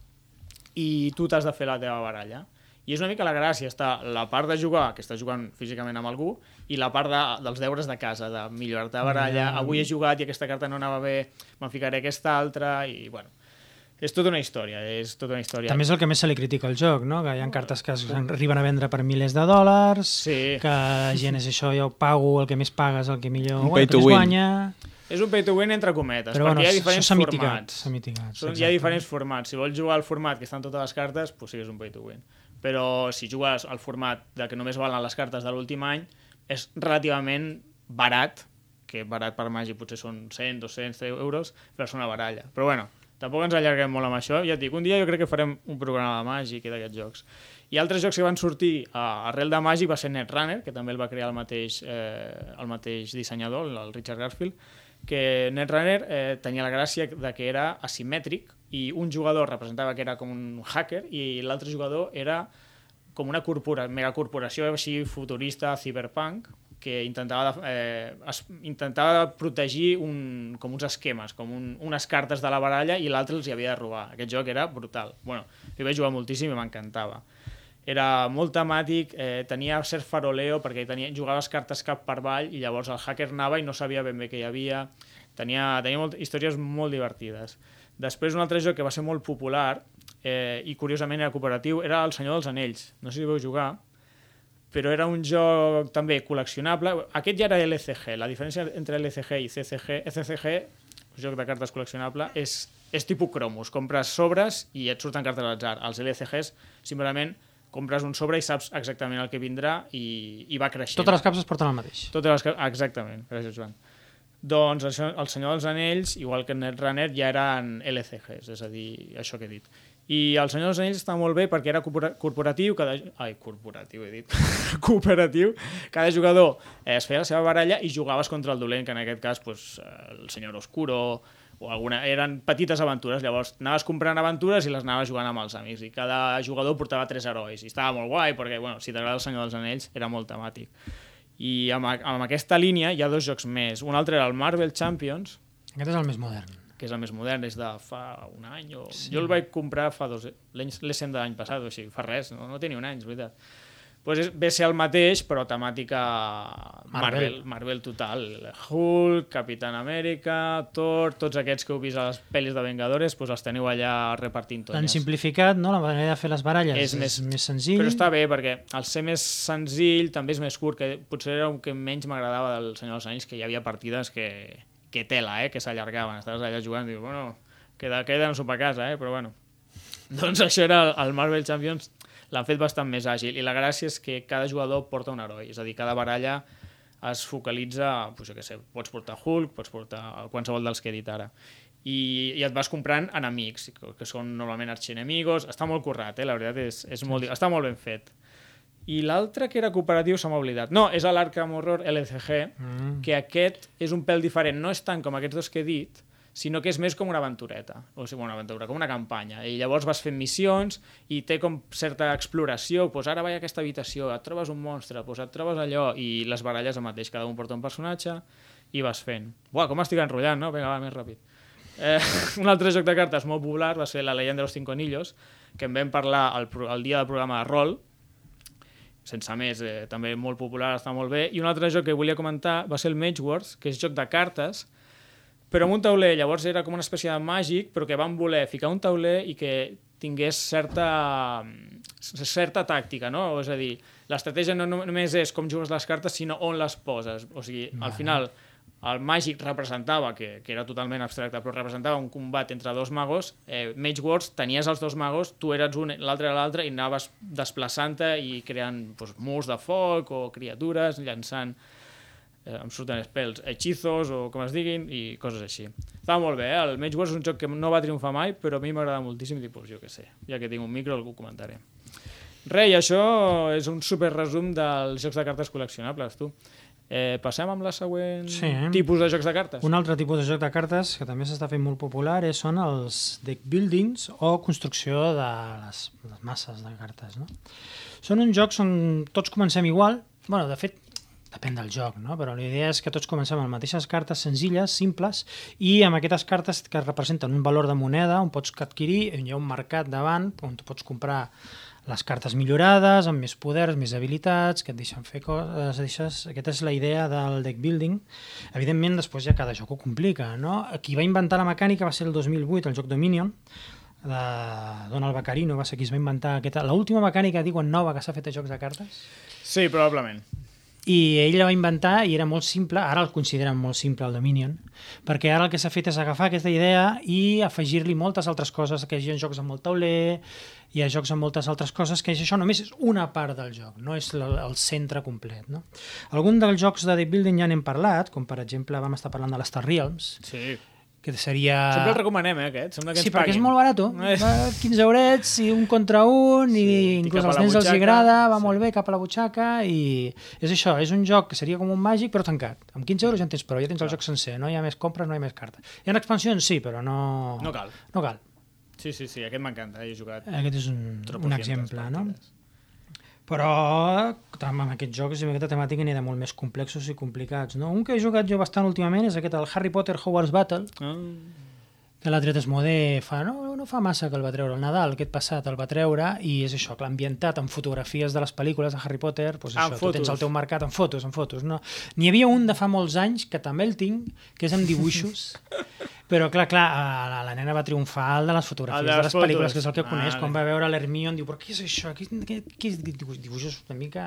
Speaker 2: i tu t'has de fer la teva baralla. I és una mica la gràcia, està la part de jugar, que estàs jugant físicament amb algú, i la part de, dels deures de casa, de millorar-te la baralla,
Speaker 3: Mm.
Speaker 2: avui he jugat i aquesta carta no anava bé, me'n ficaré aquesta altra, i bueno, és tota una història, és tota una història.
Speaker 3: També és el que més se li critica al joc, no? que hi ha cartes que es arriben a vendre per milers de dòlars,
Speaker 2: Sí.
Speaker 3: que la gent és això, jo pago, el que més pagues, el que millor
Speaker 4: Un pay to win.
Speaker 3: guanya...
Speaker 2: És un pay to win entre cometes,
Speaker 3: Però
Speaker 2: perquè
Speaker 3: bueno,
Speaker 2: hi ha diferents
Speaker 3: mitigat.
Speaker 2: formats.
Speaker 3: S'ha mitigat,
Speaker 2: Són, hi ha diferents formats. Si vols jugar al format que estan totes les cartes, doncs sí que és un pay to win. Però si jugues al format de que només valen les cartes de l'últim any, és relativament barat, que barat per Màgic potser són 100, 200 euros, però és una baralla. Però bueno, tampoc ens allarguem molt amb això. Ja et dic, un dia jo crec que farem un programa de Màgic i d'aquests jocs. I altres jocs que van sortir a, arrel de Màgic va ser Netrunner, que també el va crear el mateix, eh, el mateix dissenyador, el Richard Garfield, que Netrunner eh, tenia la gràcia de que era asimètric i un jugador representava que era com un hacker i l'altre jugador era com una corpora, megacorporació així futurista, cyberpunk, que intentava, eh, es, intentava protegir un, com uns esquemes, com un, unes cartes de la baralla i l'altre els hi havia de robar. Aquest joc era brutal. Bueno, jo vaig jugar moltíssim i m'encantava. Era molt temàtic, eh, tenia cert faroleo perquè tenia, jugaves cartes cap per avall i llavors el hacker anava i no sabia ben bé què hi havia. Tenia, tenia molt, històries molt divertides. Després un altre joc que va ser molt popular eh, i curiosament era cooperatiu era El Senyor dels Anells. No sé si vau jugar, però era un joc també col·leccionable. Aquest ja era LCG. La diferència entre LCG i CCG, CCG, joc de cartes col·leccionable, és, és tipus cromos. Compres sobres i et surten cartes a l'atzar. Els LCGs simplement compres un sobre i saps exactament el que vindrà i, i va creixent.
Speaker 3: Totes les caps es porten el mateix.
Speaker 2: Totes les que... Exactament, gràcies Joan. Doncs això, el Senyor dels Anells, igual que Netrunner, ja eren LCGs, és a dir, això que he dit. I el Senyor dels Anells està molt bé perquè era corpora- corporatiu, cada... ai, corporatiu he dit, (laughs) cooperatiu, cada jugador eh, es feia la seva baralla i jugaves contra el dolent, que en aquest cas pues, el Senyor Oscuro, o alguna... eren petites aventures, llavors anaves comprant aventures i les anaves jugant amb els amics, i cada jugador portava tres herois, i estava molt guai, perquè bueno, si t'agrada el Senyor dels Anells era molt temàtic. I amb, amb aquesta línia hi ha dos jocs més. Un altre era el Marvel Champions,
Speaker 3: Aquest és el més modern.
Speaker 2: que és el més modern, és de fa un any. O... Sí. Jo el vaig comprar fa dos... l'any- de l'any passat, o sigui, fa res, no, no tenia un any, és veritat. Pues és, ve a ser el mateix, però temàtica Marvel,
Speaker 3: Marvel.
Speaker 2: Marvel total. Hulk, Capitán Amèrica, Thor, tots aquests que heu vist a les pel·lis de Vengadores, pues els teniu allà repartint
Speaker 3: L'han
Speaker 2: tonyes.
Speaker 3: simplificat, no? La manera de fer les baralles
Speaker 2: És
Speaker 3: és,
Speaker 2: més-
Speaker 3: més, senzill.
Speaker 2: Però està bé, perquè al ser més senzill també és més curt, que potser era el que menys m'agradava del Senyor dels Anys, que hi havia partides que, que tela, eh, que s'allargaven. Estaves allà jugant i dius, bueno, queda, queda no sóc a casa, eh, però bueno. (laughs) Doncs això era el Marvel Champions, l'han fet bastant més àgil, i la gràcia és que cada jugador porta un heroi, és a dir, cada baralla es focalitza, pues, jo què sé, pots portar Hulk, pots portar qualsevol dels que he dit ara. I, i et vas comprant enemics, que, que són normalment arxienemigos, està molt currat, eh? la veritat és, és molt, està molt ben fet. I l'altre que era cooperatiu se m'ha oblidat. No, és l'Arkham Horror LCG,
Speaker 3: Mm.
Speaker 2: que aquest és un pèl diferent, no és tant com aquests dos que he dit, sinó que és més com una aventureta, o sigui, una aventura, com una campanya. I llavors vas fent missions i té com certa exploració, doncs ara vaig a aquesta habitació, et trobes un monstre, doncs et trobes allò, i les baralles el mateix, cada un porta un personatge i vas fent. Buah, com estic enrotllant, no? Vinga, va, més ràpid. Eh, (laughs) un altre joc de cartes molt popular va ser la Leyenda de los Cinco Anillos, que en vam parlar el, el dia del programa de rol, sense més, eh, també molt popular, està molt bé. I un altre joc que volia comentar va ser el Mage Wars, que és joc de cartes, però amb un tauler. Llavors era com una espècie de màgic, però que van voler ficar un tauler i que tingués certa, certa tàctica, no? És a dir, l'estratègia no només és com jugues les cartes, sinó on les poses. O sigui, al final, el màgic representava, que, que era totalment abstracte, però representava un combat entre dos magos. Eh, Mage Wars, tenies els dos magos, tu eres un, l'altre era l'altre, i anaves desplaçant-te i creant doncs, murs de foc o criatures, llançant eh, em surten spells, hechizos o com es diguin i coses així. Estava molt bé, eh? el Mage Wars és un joc que no va triomfar mai, però a mi m'agrada moltíssim i pues, jo què sé, ja que tinc un micro algú comentaré. Re, i això és un super resum dels jocs de cartes col·leccionables, tu. Eh, passem amb la següent
Speaker 3: Sí.
Speaker 2: tipus de jocs de cartes?
Speaker 3: Un altre tipus de joc de cartes que també s'està fent molt popular és, són els deck buildings o construcció de les, les masses de cartes. No? Són uns jocs on tots comencem igual. bueno, de fet, depèn del joc, no? però la idea és que tots comencem amb les mateixes cartes senzilles, simples, i amb aquestes cartes que representen un valor de moneda on pots adquirir, hi ha un mercat davant on tu pots comprar les cartes millorades, amb més poders, més habilitats, que et deixen fer coses... Deixes... Aquesta és la idea del deck building. Evidentment, després ja cada joc ho complica, no? Qui va inventar la mecànica va ser el 2008, el joc Dominion, de Donald Baccarino, va ser qui es va inventar aquesta... L'última mecànica, diuen, nova que s'ha fet a jocs de cartes.
Speaker 2: Sí, probablement.
Speaker 3: I ell la va inventar i era molt simple, ara el consideren molt simple el Dominion, perquè ara el que s'ha fet és agafar aquesta idea i afegir-li moltes altres coses, que hi ha jocs amb molt tauler, hi ha jocs amb moltes altres coses, que això només és una part del joc, no és el, el centre complet. No? Algun dels jocs de deck building ja n'hem parlat, com per exemple vam estar parlant de l'Star Realms,
Speaker 2: Sí.
Speaker 3: Que seria...
Speaker 2: Sempre el recomanem, eh, aquest. Sembla que
Speaker 3: Sí, perquè és
Speaker 2: paguin.
Speaker 3: molt barat.
Speaker 2: Eh.
Speaker 3: Va 15 eurets i un contra un i inclús als nens els agrada, va
Speaker 2: Sí.
Speaker 3: molt bé cap a la butxaca i és això, és un joc que seria com un màgic però tancat. Amb 15 euros ja en tens prou, ja tens el joc sencer, no hi ha més compres, no hi ha més cartes. Hi ha expansions, sí, però no...
Speaker 2: No cal.
Speaker 3: No cal.
Speaker 2: Sí, sí, sí, aquest m'encanta, he jugat.
Speaker 3: Aquest és un, un exemple, no?
Speaker 2: partides.
Speaker 3: Però amb aquests jocs i amb aquesta temàtica n'hi ha de molt més complexos i complicats, no? Un que he jugat jo bastant últimament és aquest, el Harry Potter Hogwarts Battle,
Speaker 2: Ah.
Speaker 3: que l'ha tret Esmodé fa, no, no fa massa que el va treure, el Nadal aquest passat el va treure i és això, que l'ha ambientat amb fotografies de les pel·lícules de Harry Potter, doncs això, tu tens el teu mercat amb fotos, amb fotos. No? N'hi havia un de fa molts anys, que també el tinc, que és amb dibuixos, (laughs) però clar, clar, la, la nena va triomfar el de les fotografies de
Speaker 2: de
Speaker 3: les, pel·lícules, que és el que coneix,
Speaker 2: Vale.
Speaker 3: quan va veure l'Hermione, diu, però què és això? Què, què, què és dibuix, dibuixos una mica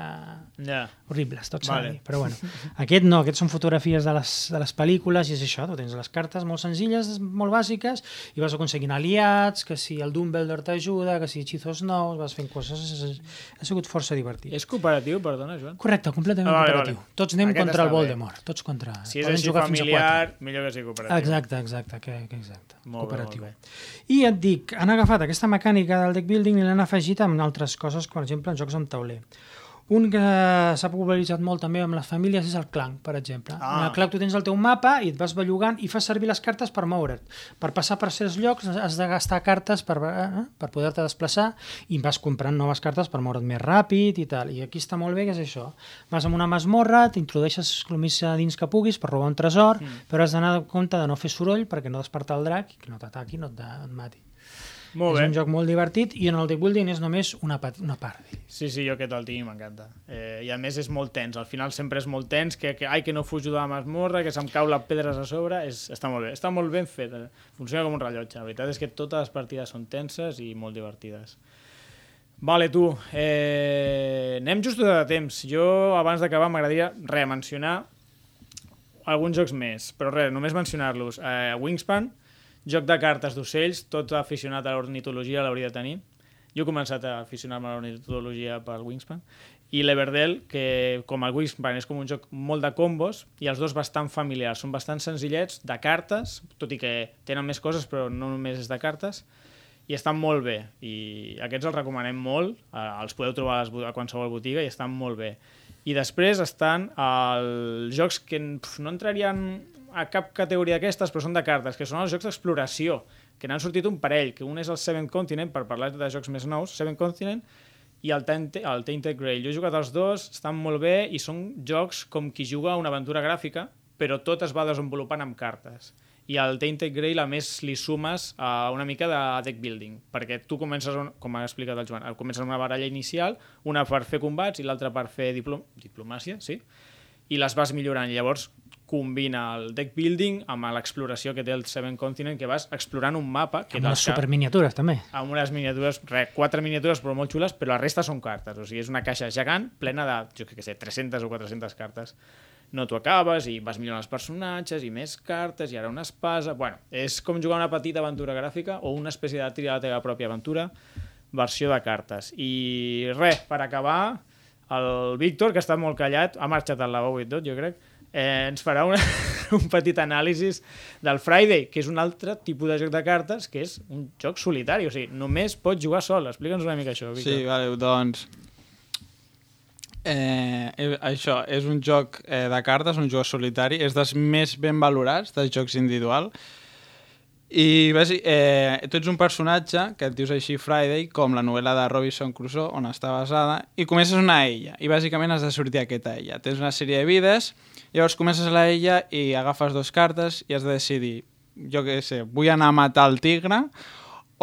Speaker 2: Ja.
Speaker 3: horribles, tot
Speaker 2: Vale.
Speaker 3: dir. Però bueno, aquest no, aquests són fotografies de les, de les pel·lícules i és això, tu tens les cartes molt senzilles, molt bàsiques, i vas aconseguint aliats, que si el Dumbledore t'ajuda, que si hechizos nous, vas fent coses... és- Ha sigut força divertit.
Speaker 2: És cooperatiu, perdona, Joan?
Speaker 3: Correcte, completament
Speaker 2: Ah, vale,
Speaker 3: cooperatiu.
Speaker 2: vale.
Speaker 3: Tots anem
Speaker 2: Aquest
Speaker 3: contra el
Speaker 2: està bé.
Speaker 3: Voldemort, tots contra...
Speaker 2: Si és així familiar, millor que sigui cooperatiu.
Speaker 3: Exacte, exacte, que, que exacte.
Speaker 2: Molt bé,
Speaker 3: cooperatiu.
Speaker 2: molt
Speaker 3: I et dic, han agafat aquesta mecànica del deck building i l'han afegit amb altres coses, com per exemple en jocs amb tauler. Un que s'ha popularitzat molt també amb les famílies és el clanc, per exemple.
Speaker 2: Ah.
Speaker 3: En el clanc tu tens el teu mapa i et vas bellugant i fas servir les cartes per moure't. Per passar per certs llocs has de gastar cartes per, eh, per poder-te desplaçar i vas comprant noves cartes per moure't més ràpid i tal. I aquí està molt bé que és això. Vas amb una masmorra, t'introdueixes el més a dins que puguis per robar un tresor, mm. però has d'anar de compte de no fer soroll perquè no despertar el drac i que no t'ataqui, no et, de- et mati.
Speaker 2: Molt
Speaker 3: és
Speaker 2: bé.
Speaker 3: un joc molt divertit i en el deck building és només una, pa- una part.
Speaker 2: Sí, sí, jo aquest el tinc i m'encanta. Eh, I a més és molt tens, al final sempre és molt tens, que, que ai, que no fujo de la masmorra, que se'm cau les pedres a sobre, és, està molt bé, està molt ben fet, eh? funciona com un rellotge. La veritat és que totes les partides són tenses i molt divertides. Vale, tu, eh, anem just de temps. Jo, abans d'acabar, m'agradaria re, mencionar alguns jocs més, però res, només mencionar-los. Eh, Wingspan, joc de cartes d'ocells, tot aficionat a l'ornitologia l'hauria de tenir. Jo he començat a aficionar-me a l'ornitologia pel Wingspan. I l'Everdell, que com el Wingspan és com un joc molt de combos, i els dos bastant familiars. Són bastant senzillets, de cartes, tot i que tenen més coses, però no només és de cartes, i estan molt bé. I aquests els recomanem molt, eh, els podeu trobar a qualsevol botiga i estan molt bé. I després estan els jocs que pf, no entrarien a cap categoria d'aquestes, però són de cartes, que són els jocs d'exploració, que n'han sortit un parell, que un és el Seven Continent, per parlar de jocs més nous, Seven Continent, i el, Tainted, el Tainted Grail. Jo he jugat els dos, estan molt bé i són jocs com qui juga una aventura gràfica, però tot es va desenvolupant amb cartes. I al Tainted Grail, a més, li sumes a una mica de deck building, perquè tu comences, un- com ha explicat el Joan, comences una baralla inicial, una per fer combats i l'altra per fer diplom diplomàcia, sí? i les vas millorant. Llavors combina el deck building amb l'exploració que té el Seven Continent, que vas explorant un mapa que
Speaker 3: Amb
Speaker 2: que-
Speaker 3: superminiatures, també.
Speaker 2: amb unes miniatures, re, quatre miniatures però molt xules, però la resta són cartes, o sigui, és una caixa gegant plena de, jo què sé, 300 o 400 cartes. No t'ho acabes i vas millorant els personatges i més cartes i ara una espasa... Bueno, és com jugar una petita aventura gràfica o una espècie de triar la teva pròpia aventura, versió de cartes. I res, per acabar, el Víctor, que està molt callat, ha marxat al lavabo i tot, jo crec, eh, ens farà una, (laughs) un petit anàlisi del Friday, que és un altre tipus de joc de cartes, que és un joc solitari, o sigui, només pots jugar sol. Explica'ns una mica això, Víctor.
Speaker 4: Sí, vale, doncs... Eh, eh, això és un joc eh, de cartes, un joc solitari, és dels més ben valorats dels jocs individual. I bàsic, eh, tu ets un personatge que et dius així Friday, com la novel·la de Robinson Crusoe, on està basada, i comences una illa, i bàsicament has de sortir aquesta illa. Tens una sèrie de vides, llavors comences la illa i agafes dos cartes i has de decidir, jo què sé, vull anar a matar el tigre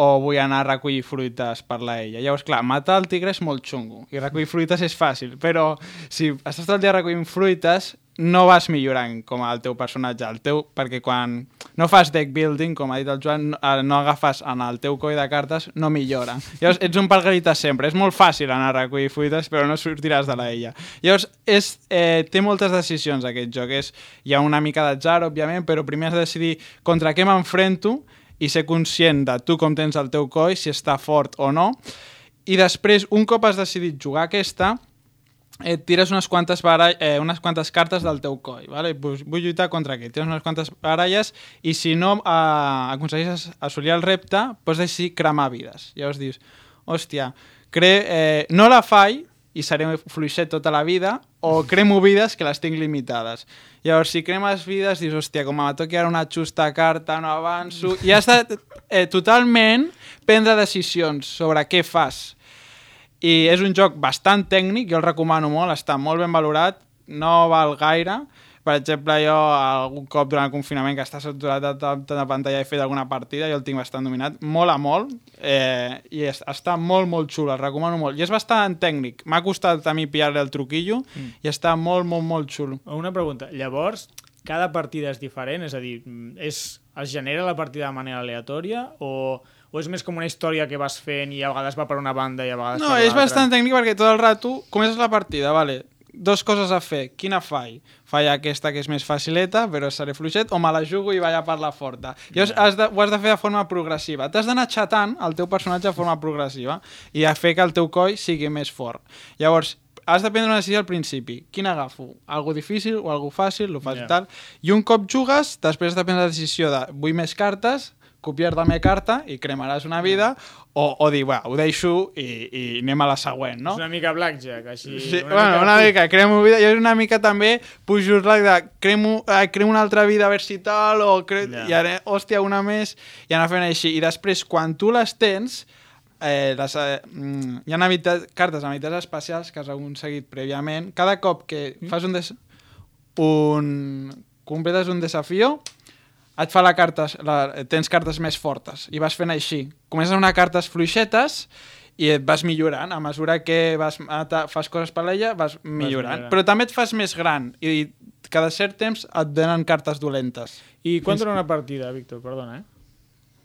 Speaker 4: o vull anar a recollir fruites per la ella. Llavors, clar, matar el tigre és molt xungo i recollir fruites és fàcil, però si estàs tot el dia recollint fruites no vas millorant com el teu personatge, el teu, perquè quan no fas deck building, com ha dit el Joan, no, eh, agafes en el teu coll de cartes, no millora. Llavors, ets un pargarita sempre. És molt fàcil anar a recollir fruites, però no sortiràs de la. Llavors, és, eh, té moltes decisions aquest joc. És, hi ha una mica d'atzar, òbviament, però primer has de decidir contra què m'enfrento i ser conscient de tu com tens el teu coll, si està fort o no. I després, un cop has decidit jugar aquesta, et tires unes quantes, barall, eh, unes quantes cartes del teu coll. Vale? Vull, vull lluitar contra aquest. Tires unes quantes baralles i si no eh, aconsegueixes assolir el repte, pots decidir cremar vides. Llavors dius, hòstia, cre eh, no la faig i seré fluixet tota la vida o cremo vides que les tinc limitades. Llavors, si cremes vides, dius, hòstia, com me toqui ara una justa carta, no avanço... I has de eh, totalment prendre decisions sobre què fas i és un joc bastant tècnic, jo el recomano molt, està molt ben valorat, no val gaire. Per exemple, jo algun cop durant el confinament que està saturat de tanta de pantalla he fet alguna partida, jo el tinc bastant dominat, mola molt, eh, i és, està molt, molt xulo, el recomano molt. I és bastant tècnic, m'ha costat a mi pillar-li el truquillo, mm. i està molt, molt, molt xulo.
Speaker 2: Una pregunta. Llavors, cada partida és diferent? És a dir, és, es genera la partida de manera aleatòria o, o és més com una història que vas fent i a vegades va per una banda i a vegades
Speaker 4: No,
Speaker 2: per
Speaker 4: és bastant tècnic perquè tot el rato comences la partida, vale, dos coses a fer. Quina faig? Faig aquesta que és més facileta, però seré fluixet, o me la jugo i vaig a per la forta. Llavors has de, ho has de fer de forma progressiva. T'has d'anar xatant el teu personatge de forma progressiva i a fer que el teu coll sigui més fort. Llavors, has de prendre una decisió al principi. Quin agafo? Algo difícil o algo fàcil? Lo fas yeah. tal. I un cop jugues, després has de prendre la decisió de vull més cartes, copiar la meva carta i cremaràs una vida, o, o dir, va, ho deixo i, i anem a la següent, no?
Speaker 2: És una mica blackjack, així...
Speaker 4: Sí, una bueno, mica... una mica, cremo vida, i és una mica també pujo la de cremo, eh, cremo una altra vida a veure si tal, o cre...
Speaker 2: Ja.
Speaker 4: i ara, hòstia, una més, i anar fent així. I després, quan tu les tens, eh, les, eh, mm, hi ha habilitats, cartes amb habilitats especials que has aconseguit prèviament. Cada cop que fas un, des... un... completes un desafió, et fa la cartes, la, tens cartes més fortes i vas fent així. Comences amb unes cartes fluixetes i et vas millorant. A mesura que vas mata, fas coses per l'ella, vas millorant.
Speaker 2: millorant.
Speaker 4: Però també et fas més gran i cada cert temps et donen cartes dolentes.
Speaker 2: I quan dura una partida, Víctor? Perdona, eh?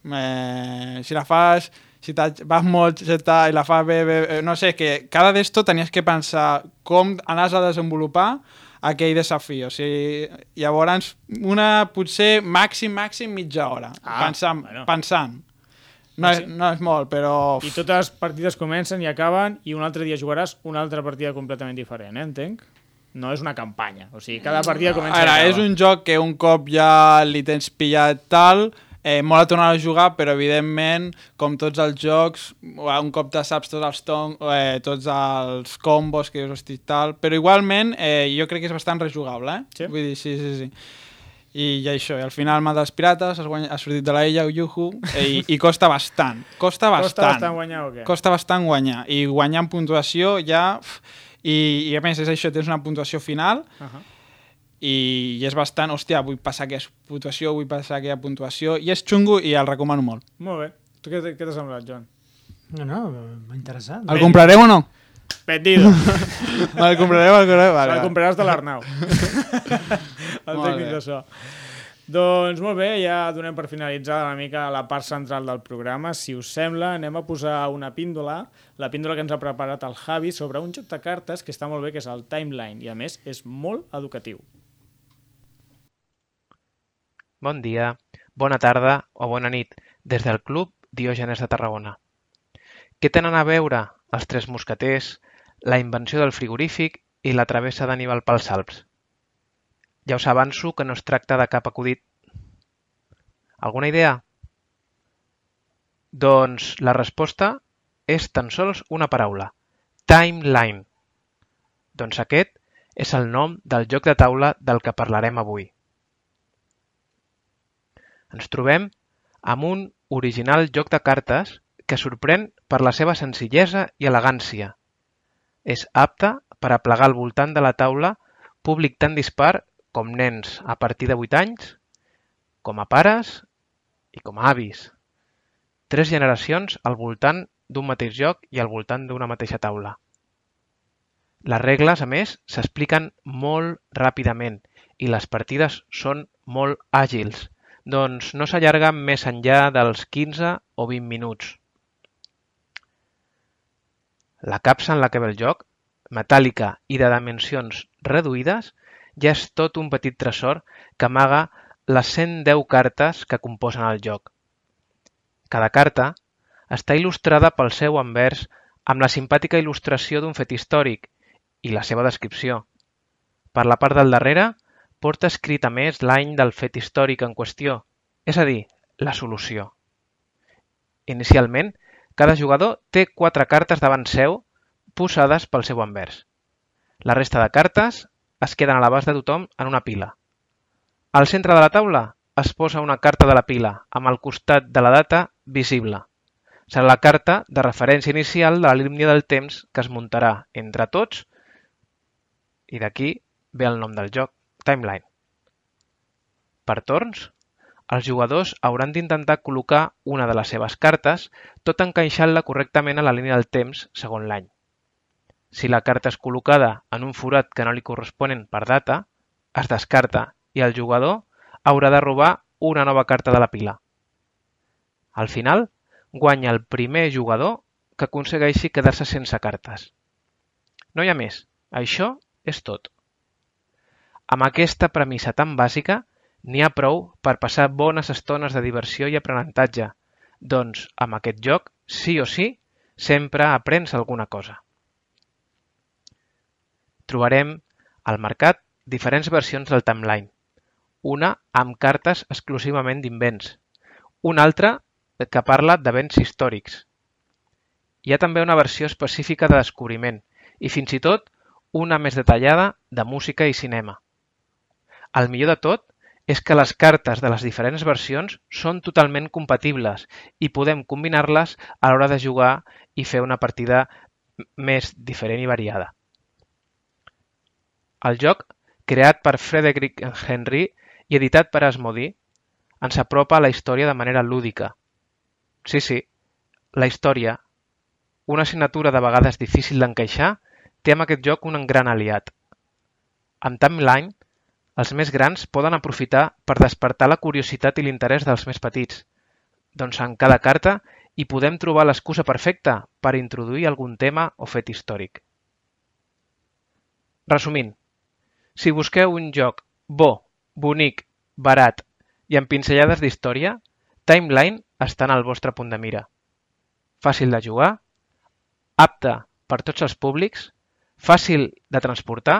Speaker 4: Eh, si la fas si vas molt zeta i la fas bé, bé, bé, no sé, que cada d'esto tenies que pensar com anaves a desenvolupar aquell desafi. O sigui, llavors, una potser màxim, màxim mitja hora.
Speaker 2: Ah,
Speaker 4: pensant,
Speaker 2: bueno.
Speaker 4: pensant. No, és, no és molt, però...
Speaker 2: I totes les partides comencen i acaben i un altre dia jugaràs una altra partida completament diferent, eh? entenc? No és una campanya, o sigui, cada partida comença
Speaker 4: Ara, és un joc que un cop ja li tens pillat tal, eh, mola tornar a jugar, però evidentment, com tots els jocs, un cop te saps tots els, ton, eh, tots els combos que dius, hosti, tal, però igualment eh, jo crec que és bastant rejugable, eh?
Speaker 2: Sí?
Speaker 4: Vull dir, sí, sí, sí. I, i això, i al final mata els pirates, has, guany... has sortit de la illa, yuhu, eh, i, i costa bastant. Costa bastant.
Speaker 2: Costa bastant guanyar o què?
Speaker 4: Costa bastant guanyar. I guanyar en puntuació ja... I, I a més és això, tens una puntuació final
Speaker 2: Uh -huh.
Speaker 4: I, i és bastant, hòstia, vull passar aquesta puntuació, vull passar aquella puntuació, i és xungo i el recomano molt.
Speaker 2: Molt bé. Tu què, què t'ha semblat, Joan?
Speaker 3: No, no, m'ha interessat.
Speaker 4: El comprareu o no?
Speaker 2: Vendido. (laughs)
Speaker 4: El comprareu, el comprareu? Vale,
Speaker 2: El compraràs de l'Arnau. (laughs) el tècnic de so. Doncs molt bé, ja donem per finalitzada una mica la part central del programa. Si us sembla, anem a posar una píndola, la píndola que ens ha preparat el Javi sobre un joc de cartes que està molt bé, que és el Timeline, i a més és molt educatiu.
Speaker 6: Bon dia, bona tarda o bona nit des del Club Diògenes de Tarragona. Què tenen a veure els Tres Mosqueters, la invenció del frigorífic i la travessa d'Aníbal pels Alps? Ja us avanço que no es tracta de cap acudit. Alguna idea? Doncs la resposta és tan sols una paraula. Timeline. Doncs aquest és el nom del joc de taula del que parlarem avui. Ens trobem amb un original joc de cartes que sorprèn per la seva senzillesa i elegància. És apte per a plegar al voltant de la taula públic tan dispar com nens a partir de 8 anys, com a pares i com a avis. Tres generacions al voltant d'un mateix joc i al voltant d'una mateixa taula. Les regles, a més, s'expliquen molt ràpidament i les partides són molt àgils, doncs no s'allarguen més enllà dels 15 o 20 minuts. La capsa en la que ve el joc, metàl·lica i de dimensions reduïdes, ja és tot un petit tresor que amaga les 110 cartes que composen el joc. Cada carta està il·lustrada pel seu anvers amb la simpàtica il·lustració d'un fet històric i la seva descripció. Per la part del darrere, porta escrit a més l'any del fet històric en qüestió, és a dir, la solució. Inicialment, cada jugador té quatre cartes davant seu posades pel seu anvers. La resta de cartes es queden a l'abast de tothom en una pila. Al centre de la taula es posa una carta de la pila amb el costat de la data visible. Serà la carta de referència inicial de la línia del temps que es muntarà entre tots i d'aquí ve el nom del joc, Timeline. Per torns, els jugadors hauran d'intentar col·locar una de les seves cartes tot encaixant-la correctament a la línia del temps segons l'any. Si la carta és col·locada en un forat que no li corresponen per data, es descarta i el jugador haurà de robar una nova carta de la pila. Al final, guanya el primer jugador que aconsegueixi quedar-se sense cartes. No hi ha més. Això és tot. Amb aquesta premissa tan bàsica, n'hi ha prou per passar bones estones de diversió i aprenentatge, doncs amb aquest joc, sí o sí, sempre aprens alguna cosa. Trobarem al mercat diferents versions del timeline, una amb cartes exclusivament d'invents, una altra que parla d'events històrics. Hi ha també una versió específica de descobriment i fins i tot una més detallada de música i cinema. El millor de tot és que les cartes de les diferents versions són totalment compatibles i podem combinar-les a l'hora de jugar i fer una partida més diferent i variada. El joc, creat per Frederick Henry i editat per Asmodee, ens apropa a la història de manera lúdica. Sí, sí, la història, una assignatura de vegades difícil d'encaixar, té amb aquest joc un gran aliat. Amb Timeline, els més grans poden aprofitar per despertar la curiositat i l'interès dels més petits, doncs en cada carta hi podem trobar l'excusa perfecta per introduir algun tema o fet històric. Resumint, si busqueu un joc bo, bonic, barat i amb pinzellades d'història, Timeline està en el vostre punt de mira. Fàcil de jugar, apte per tots els públics, fàcil de transportar,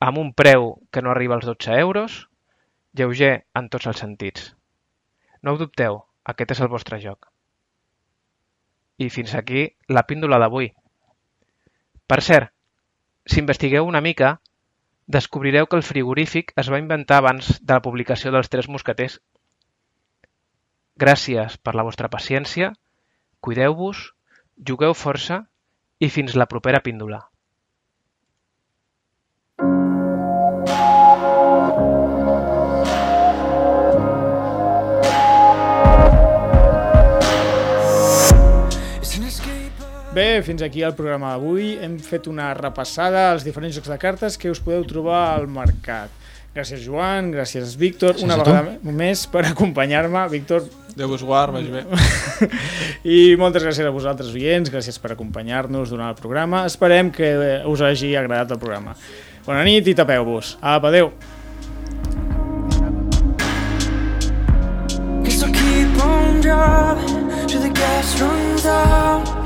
Speaker 6: amb un preu que no arriba als 12 euros, lleuger en tots els sentits. No ho dubteu, aquest és el vostre joc. I fins aquí la píndola d'avui. Per cert, si investigueu una mica, descobrireu que el frigorífic es va inventar abans de la publicació dels Tres Mosqueters. Gràcies per la vostra paciència, cuideu-vos, jugueu força i fins la propera píndola.
Speaker 2: Bé, fins aquí el programa d'avui. Hem fet una repassada als diferents jocs de cartes que us podeu trobar al mercat. Gràcies, Joan, gràcies, Víctor,
Speaker 3: Gràcies
Speaker 2: una vegada més per acompanyar-me. Víctor,
Speaker 4: Déu vos guard, vagi bé. (laughs)
Speaker 2: i moltes gràcies a vosaltres, oients, gràcies per acompanyar-nos durant el programa. Esperem que us hagi agradat el programa. Bona nit i tapeu-vos. Apa, adeu.
Speaker 5: Guess I'll keep on driving till the gas runs out.